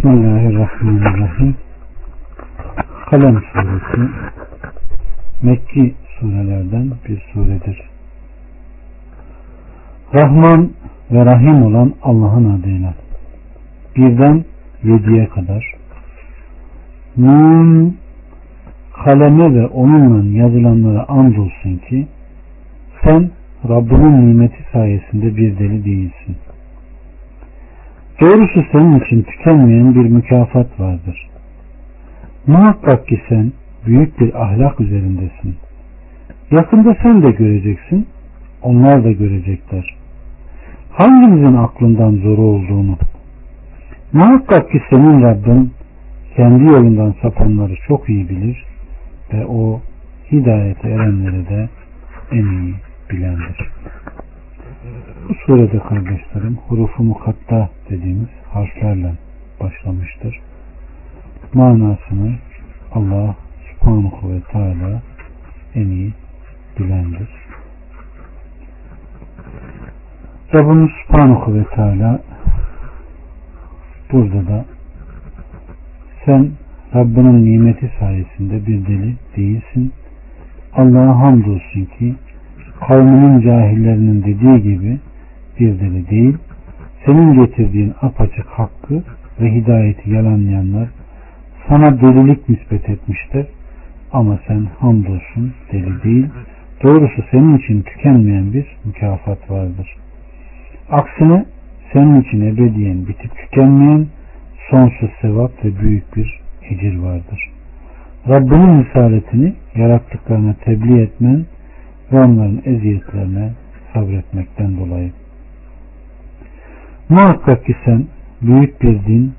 Bismillahirrahmanirrahim. Kalem suresi Mekki surelerden bir suredir. Rahman ve Rahim olan Allah'ın adıyla. Birden yediye kadar. Nun kaleme ve onunla yazılanlara andolsun ki sen Rabbinin nimeti sayesinde bir deli değilsin. Doğrusu senin için tükenmeyen bir mükafat vardır. Muhakkak ki sen büyük bir ahlak üzerindesin. Yakında sen de göreceksin, onlar da görecekler. Hangimizin aklından zoru olduğunu. Muhakkak ki senin Rabbin kendi yolundan sapanları çok iyi bilir ve o hidayete erenleri de en iyi bilendir. Bu surede kardeşlerim hurufu mukatta dediğimiz harflerle başlamıştır. Manasını Allah subhanahu ve teala en iyi bilendir. Rabbimiz subhanahu ve teala burada da sen Rabbinin nimeti sayesinde bir deli değilsin. Allah'a hamdolsun ki kavminin cahillerinin dediği gibi bir deli değil, senin getirdiğin apaçık hakkı ve hidayeti yalanlayanlar sana delilik nispet etmiştir. Ama sen hamdolsun deli değil, doğrusu senin için tükenmeyen bir mükafat vardır. Aksine senin için ebediyen bitip tükenmeyen sonsuz sevap ve büyük bir ecir vardır. Rabbinin misaletini yarattıklarına tebliğ etmen ve onların eziyetlerine sabretmekten dolayı. Muhakkak ki sen büyük bir din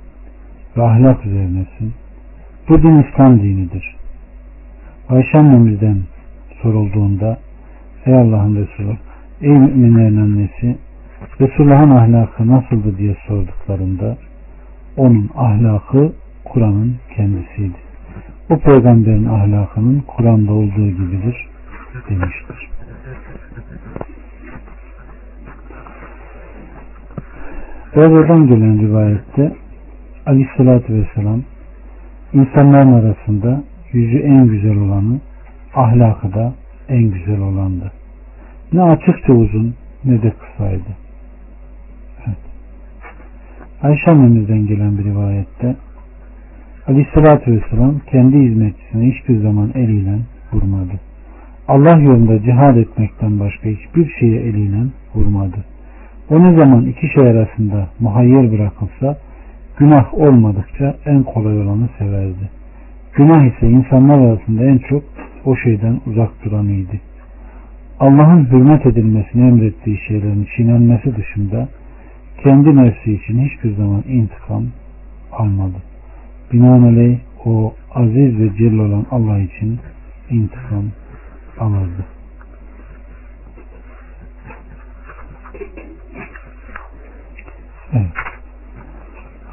ve ahlak üzerinesin. Bu din İslam dinidir. Ayşe annemizden sorulduğunda Ey Allah'ın Resulü, ey müminlerin annesi Resulullah'ın ahlakı nasıldı diye sorduklarında onun ahlakı Kur'an'ın kendisiydi. O peygamberin ahlakının Kur'an'da olduğu gibidir demiştir. Berber'den gelen rivayette Aleyhisselatü Vesselam insanların arasında yüzü en güzel olanı, ahlakı da en güzel olandı. Ne açıkça uzun ne de kısaydı. Evet. Ayşe annemizden gelen bir rivayette Aleyhisselatü Vesselam kendi hizmetçisine hiçbir zaman eliyle vurmadı. Allah yolunda cihad etmekten başka hiçbir şeye eliyle vurmadı. O ne zaman iki şey arasında muhayyer bırakılsa günah olmadıkça en kolay olanı severdi. Günah ise insanlar arasında en çok o şeyden uzak duranıydı. Allah'ın hürmet edilmesini emrettiği şeylerin çiğnenmesi dışında kendi nefsi için hiçbir zaman intikam almadı. Binaenaleyh o aziz ve celil olan Allah için intikam alırdı. Evet.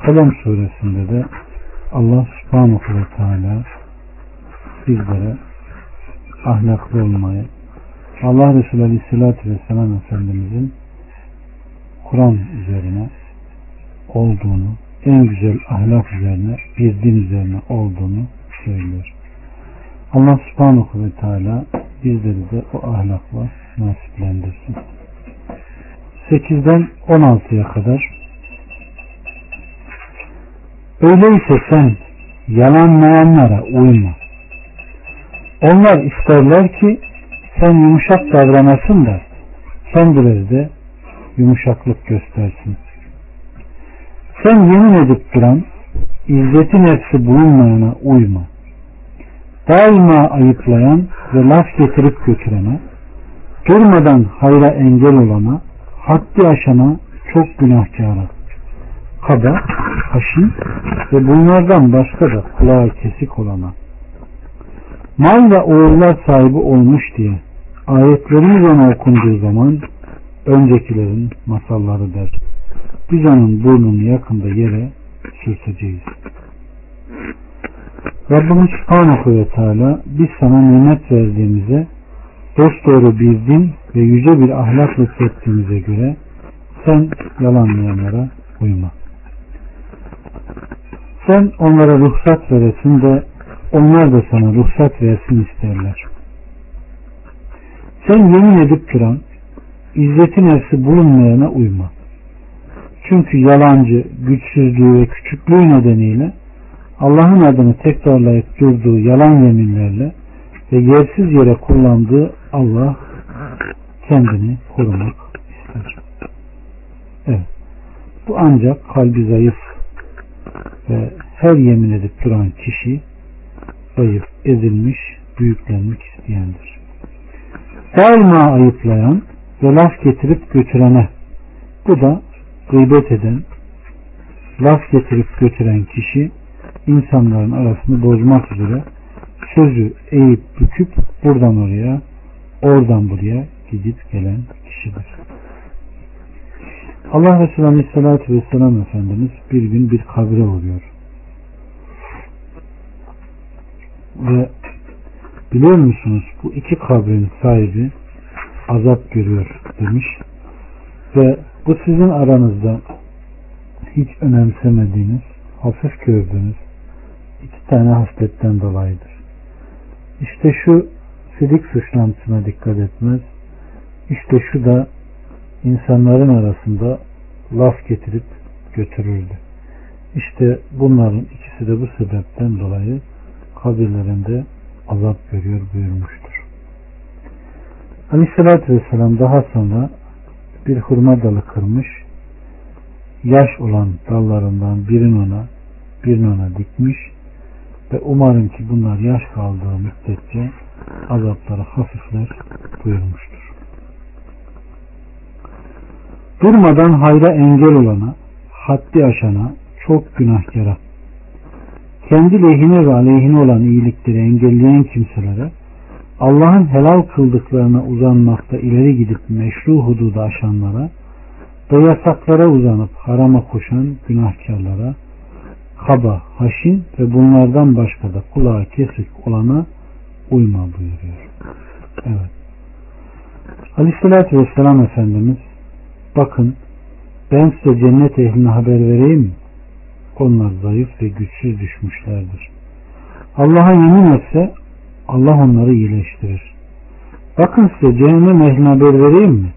Kalem suresinde de Allah subhanahu ve teala bizlere ahlaklı olmayı Allah Resulü Aleyhisselatü Vesselam Efendimizin Kur'an üzerine olduğunu en güzel ahlak üzerine bir din üzerine olduğunu söylüyor. Allah subhanahu ve teala bizleri de o ahlakla nasiplendirsin. 8'den 16'ya kadar Öyleyse sen yalanlayanlara uyma. Onlar isterler ki sen yumuşak davranasın da kendileri yumuşaklık göstersin. Sen yemin edip duran izzeti nefsi bulunmayana uyma. Daima ayıplayan ve laf getirip götürene, durmadan hayra engel olana, haddi aşana çok günahkara, kaba, haşin ve bunlardan başka da kulağı kesik olana, mal ve oğullar sahibi olmuş diye ayetlerimiz ona okunduğu zaman öncekilerin masalları der. Biz onun burnunu yakında yere sürteceğiz. Rabbimiz Subhanahu ve Teala biz sana nimet verdiğimize dosdoğru bir din ve yüce bir ahlak lütfettiğimize göre sen yalanlayanlara uyma. Sen onlara ruhsat veresin de onlar da sana ruhsat versin isterler. Sen yemin edip duran, izzeti nefsi bulunmayana uyma. Çünkü yalancı, güçsüzlüğü ve küçüklüğü nedeniyle Allah'ın adını tekrarlayıp durduğu yalan yeminlerle ve yersiz yere kullandığı Allah kendini korumak ister. Evet. Bu ancak kalbi zayıf ve her yemin edip duran kişi zayıf, ezilmiş, büyüklenmek isteyendir. Daima ayıplayan ve laf getirip götürene bu da gıybet eden, laf getirip götüren kişi insanların arasını bozmak üzere sözü eğip büküp buradan oraya, oradan buraya gidip gelen kişidir. Allah Resulü Aleyhisselatü Vesselam Efendimiz bir gün bir kabre uğruyor. Ve biliyor musunuz bu iki kabrin sahibi azap görüyor demiş. Ve bu sizin aranızda hiç önemsemediğiniz, hafif gördüğünüz iki tane hasletten dolayıdır. İşte şu sidik suçlantısına dikkat etmez. İşte şu da insanların arasında laf getirip götürürdü. İşte bunların ikisi de bu sebepten dolayı kabirlerinde azap görüyor buyurmuştur. Aleyhissalatü Vesselam daha sonra bir hurma dalı kırmış, yaş olan dallarından birini ona, birini ona dikmiş ve umarım ki bunlar yaş kaldığı müddetçe azapları hafifler buyurmuştur. Durmadan hayra engel olana, haddi aşana, çok günahkara, kendi lehine ve aleyhine olan iyilikleri engelleyen kimselere, Allah'ın helal kıldıklarına uzanmakta ileri gidip meşru hududu aşanlara ve yasaklara uzanıp harama koşan günahkarlara, kaba, haşin ve bunlardan başka da kulağı kesik olana uyma buyuruyor. Evet. Aleyhissalatü Vesselam Efendimiz bakın ben size cennet ehline haber vereyim mi? Onlar zayıf ve güçsüz düşmüşlerdir. Allah'a yemin etse Allah onları iyileştirir. Bakın size cehennem ehline haber vereyim mi?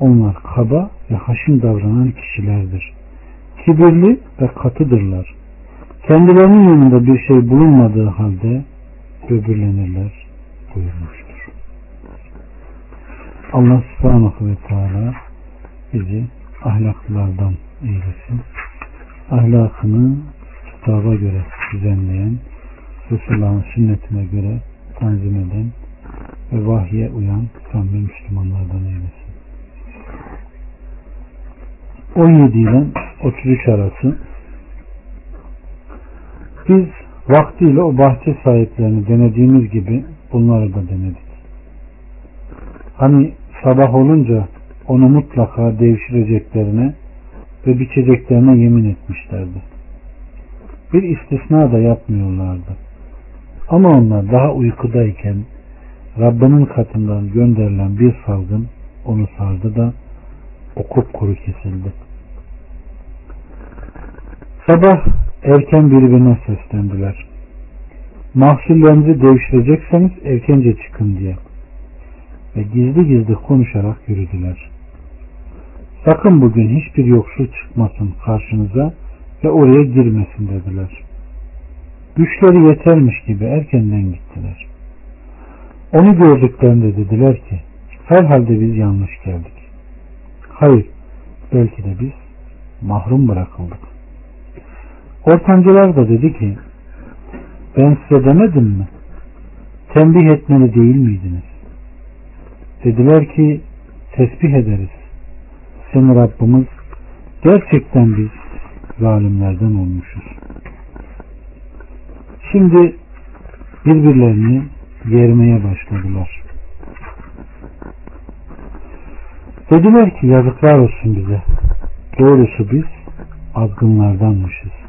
Onlar kaba ve haşin davranan kişilerdir. Kibirli ve katıdırlar. Kendilerinin yanında bir şey bulunmadığı halde böbürlenirler buyurmuştur. Allah subhanahu ve teala bizi ahlaklılardan eylesin. Ahlakını kitaba göre düzenleyen, Resulullah'ın sünnetine göre tanzim eden ve vahye uyan samimi Müslümanlardan eylesin. 17 ile 33 arası biz vaktiyle o bahçe sahiplerini denediğimiz gibi bunları da denedik. Hani sabah olunca onu mutlaka devşireceklerine ve biçeceklerine yemin etmişlerdi. Bir istisna da yapmıyorlardı. Ama onlar daha uykudayken Rabbinin katından gönderilen bir salgın onu sardı da okup kuru kesildi. Sabah erken birbirine seslendiler. Mahsullerinizi devşirecekseniz erkence çıkın diye. Ve gizli gizli konuşarak yürüdüler. Sakın bugün hiçbir yoksul çıkmasın karşınıza ve oraya girmesin dediler. Güçleri yetermiş gibi erkenden gittiler. Onu gördüklerinde dediler ki herhalde biz yanlış geldik. Hayır belki de biz mahrum bırakıldık. Ortancılar da dedi ki ben size demedim mi? Tembih etmeli değil miydiniz? Dediler ki tesbih ederiz. Senin Rabbimiz gerçekten biz zalimlerden olmuşuz. Şimdi birbirlerini yermeye başladılar. Dediler ki yazıklar olsun bize. Doğrusu biz azgınlardanmışız.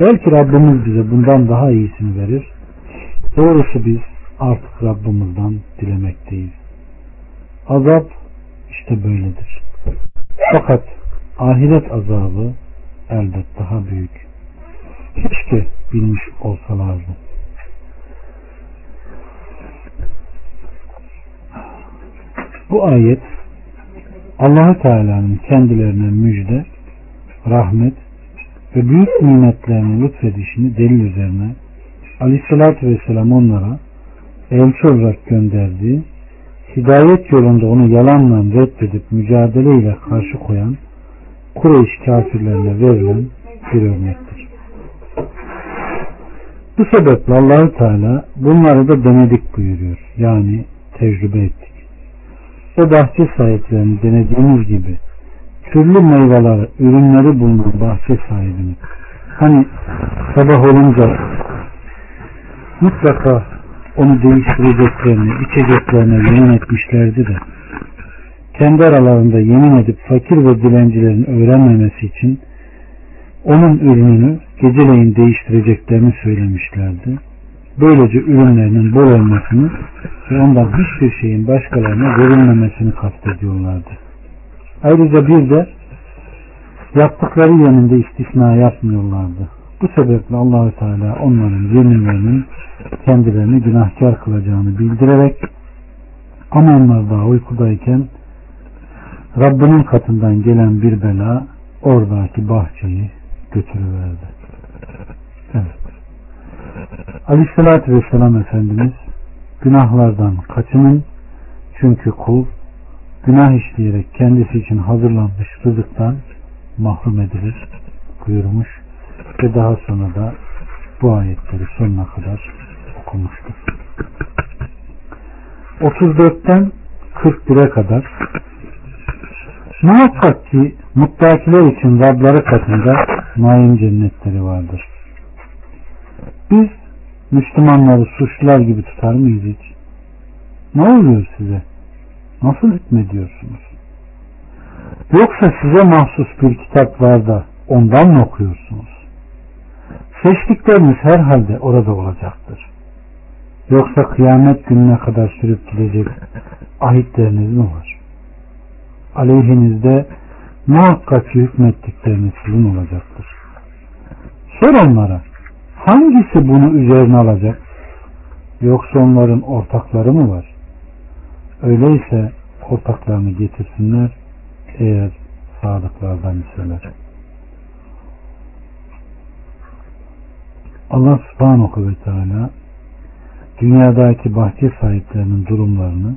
Belki Rabbimiz bize bundan daha iyisini verir. Doğrusu biz artık Rabbimizden dilemekteyiz. Azap işte böyledir. Fakat ahiret azabı elbet daha büyük. Keşke bilmiş olsalardı. Bu ayet Allahu Teala'nın kendilerine müjde, rahmet ve büyük nimetlerini lütfedişini delil üzerine Aleyhisselatü Vesselam onlara elçi olarak gönderdiği hidayet yolunda onu yalanla reddedip mücadeleyle karşı koyan Kureyş kafirlerine verilen bir örnektir. Bu sebeple Allahü Teala bunları da denedik buyuruyor. Yani tecrübe ettik. O bahçe sahiplerini denediğimiz gibi türlü meyveleri, ürünleri bulunan bahçe sahibini hani sabah olunca mutlaka onu değiştireceklerini, içeceklerine yemin etmişlerdi de kendi aralarında yemin edip fakir ve dilencilerin öğrenmemesi için onun ürününü geceleyin değiştireceklerini söylemişlerdi. Böylece ürünlerinin bol olmasını ve ondan hiçbir şeyin başkalarına verilmemesini kastediyorlardı. Ayrıca bir de yaptıkları yönünde istisna yapmıyorlardı. Bu sebeple Allahü Teala onların yeminlerinin kendilerini günahkar kılacağını bildirerek ama onlar daha uykudayken Rabbinin katından gelen bir bela oradaki bahçeyi götürüverdi. Evet. Aleyhissalatü Vesselam Efendimiz günahlardan kaçının çünkü kul günah işleyerek kendisi için hazırlanmış rızıktan mahrum edilir buyurmuş ve daha sonra da bu ayetleri sonuna kadar okumuştur. 34'ten 41'e kadar Muhakkak ki muttakiler için Rabları katında naim cennetleri vardır. Biz Müslümanları suçlular gibi tutar mıyız hiç? Ne oluyor size? Nasıl hükmediyorsunuz? Yoksa size mahsus bir kitap var da ondan mı okuyorsunuz? Seçtikleriniz herhalde orada olacaktır. Yoksa kıyamet gününe kadar sürüp gidecek ahitleriniz mi var? Aleyhinizde muhakkak hükmettikleriniz sizin olacaktır. Sor onlara hangisi bunu üzerine alacak? Yoksa onların ortakları mı var? Öyleyse ortaklarını getirsinler eğer sadıklardan iseler. Allah subhanahu ve teala dünyadaki bahçe sahiplerinin durumlarını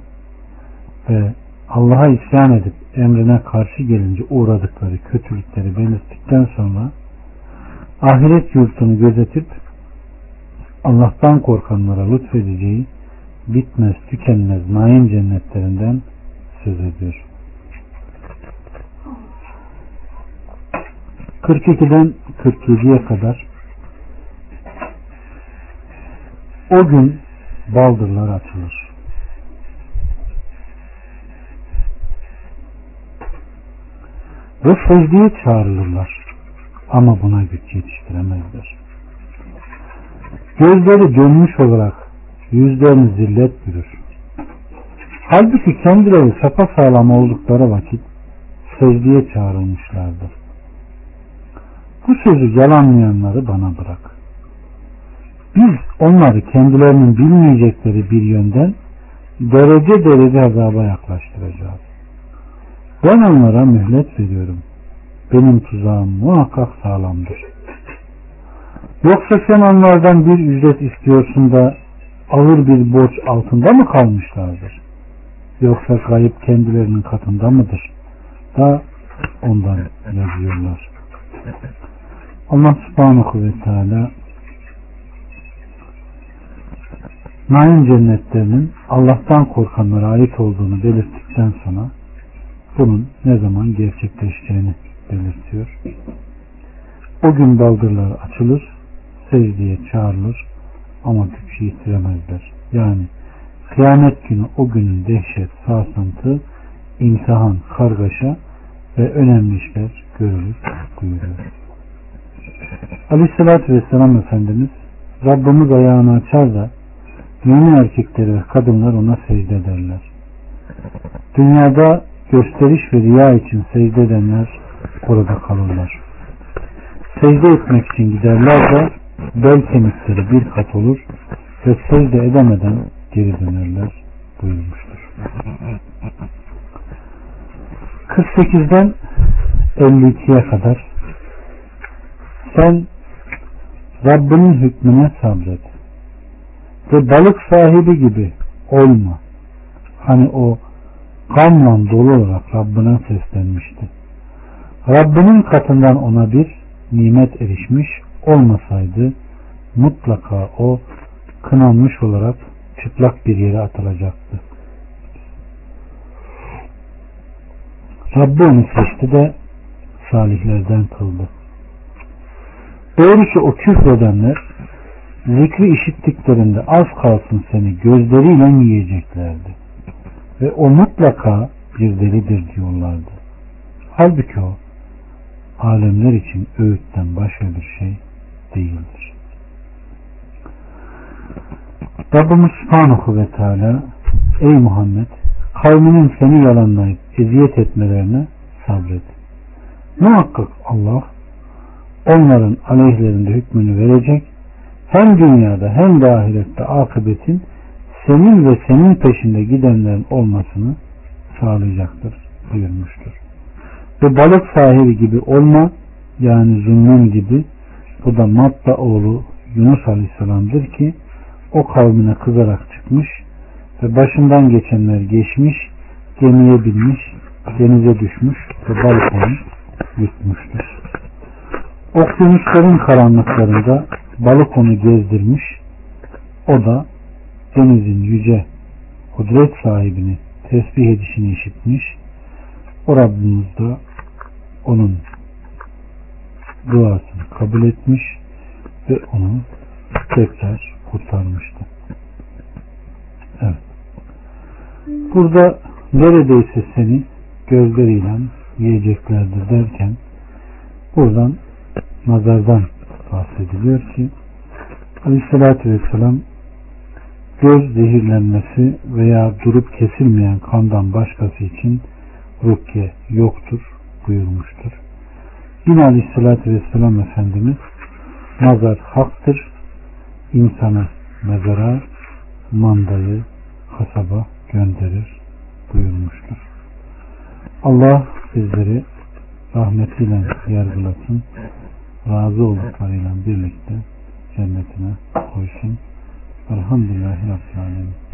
ve Allah'a isyan edip emrine karşı gelince uğradıkları kötülükleri belirttikten sonra ahiret yurtunu gözetip Allah'tan korkanlara lütfedeceği bitmez tükenmez naim cennetlerinden söz ediyor. 42'den 47'ye kadar o gün baldırlar açılır. Ve secdeye çağrılırlar. Ama buna güç yetiştiremezler. Gözleri dönmüş olarak yüzlerini zillet bürür. Halbuki kendileri sağlam oldukları vakit secdeye çağrılmışlardır. Bu sözü yalanlayanları bana bırak. Biz onları kendilerinin bilmeyecekleri bir yönden derece derece azaba yaklaştıracağız. Ben onlara mühlet veriyorum. Benim tuzağım muhakkak sağlamdır. Yoksa sen onlardan bir ücret istiyorsun da ağır bir borç altında mı kalmışlardır? Yoksa kayıp kendilerinin katında mıdır? Da ondan yazıyorlar. Allah subhanahu ve teala Naim cennetlerinin Allah'tan korkanlara ait olduğunu belirttikten sonra bunun ne zaman gerçekleşeceğini belirtiyor. O gün baldırlar açılır, secdeye çağrılır ama güç yitiremezler. Yani kıyamet günü o günün dehşet, sarsıntı, imtihan, kargaşa ve önemli işler görülür buyuruyor. Aleyhissalatü Vesselam Efendimiz Rabbimiz ayağını açar da mümin erkekleri ve kadınlar ona secde ederler. Dünyada gösteriş ve riya için secde edenler orada kalırlar. secde etmek için giderler de bel kemikleri bir kat olur ve secde edemeden geri dönerler buyurmuştur. 48'den 52'ye kadar sen Rabbinin hükmüne sabret ve balık sahibi gibi olma. Hani o kanla dolu olarak Rabbine seslenmişti. Rabbinin katından ona bir nimet erişmiş olmasaydı mutlaka o kınanmış olarak çıplak bir yere atılacaktı. Rabbi onu seçti de salihlerden kıldı. Doğrusu o küfredenler zikri işittiklerinde az kalsın seni gözleriyle yiyeceklerdi. Ve o mutlaka bir delidir diyorlardı. Halbuki o alemler için öğütten başka bir şey değildir. Rabbimiz Subhanahu ve Teala Ey Muhammed kavminin seni yalanlayıp eziyet etmelerine sabret. Muhakkak Allah onların aleyhlerinde hükmünü verecek hem dünyada hem de ahirette akıbetin senin ve senin peşinde gidenlerin olmasını sağlayacaktır buyurmuştur. Ve balık sahibi gibi olma yani zulmün gibi bu da Matta oğlu Yunus Aleyhisselam'dır ki o kavmine kızarak çıkmış ve başından geçenler geçmiş, gemiye binmiş, denize düşmüş ve balık onu yutmuştur. Okyanusların karanlıklarında balık onu gezdirmiş, o da denizin yüce kudret sahibini tesbih edişini işitmiş, o Rabbimiz de onun duasını kabul etmiş ve onu tekrar kurtarmıştı. Evet. Burada neredeyse seni gözleriyle yiyeceklerdir derken buradan nazardan bahsediliyor ki Aleyhisselatü Vesselam göz zehirlenmesi veya durup kesilmeyen kandan başkası için rukiye yoktur buyurmuştur. Aleyhisselatü Vesselam Efendimiz nazar haktır, insanı mezara, mandayı kasaba gönderir buyurmuştur. Allah bizleri rahmetiyle yargılasın, razı olduklarıyla birlikte cennetine koysun. Elhamdülillahi Rabbil Alemin.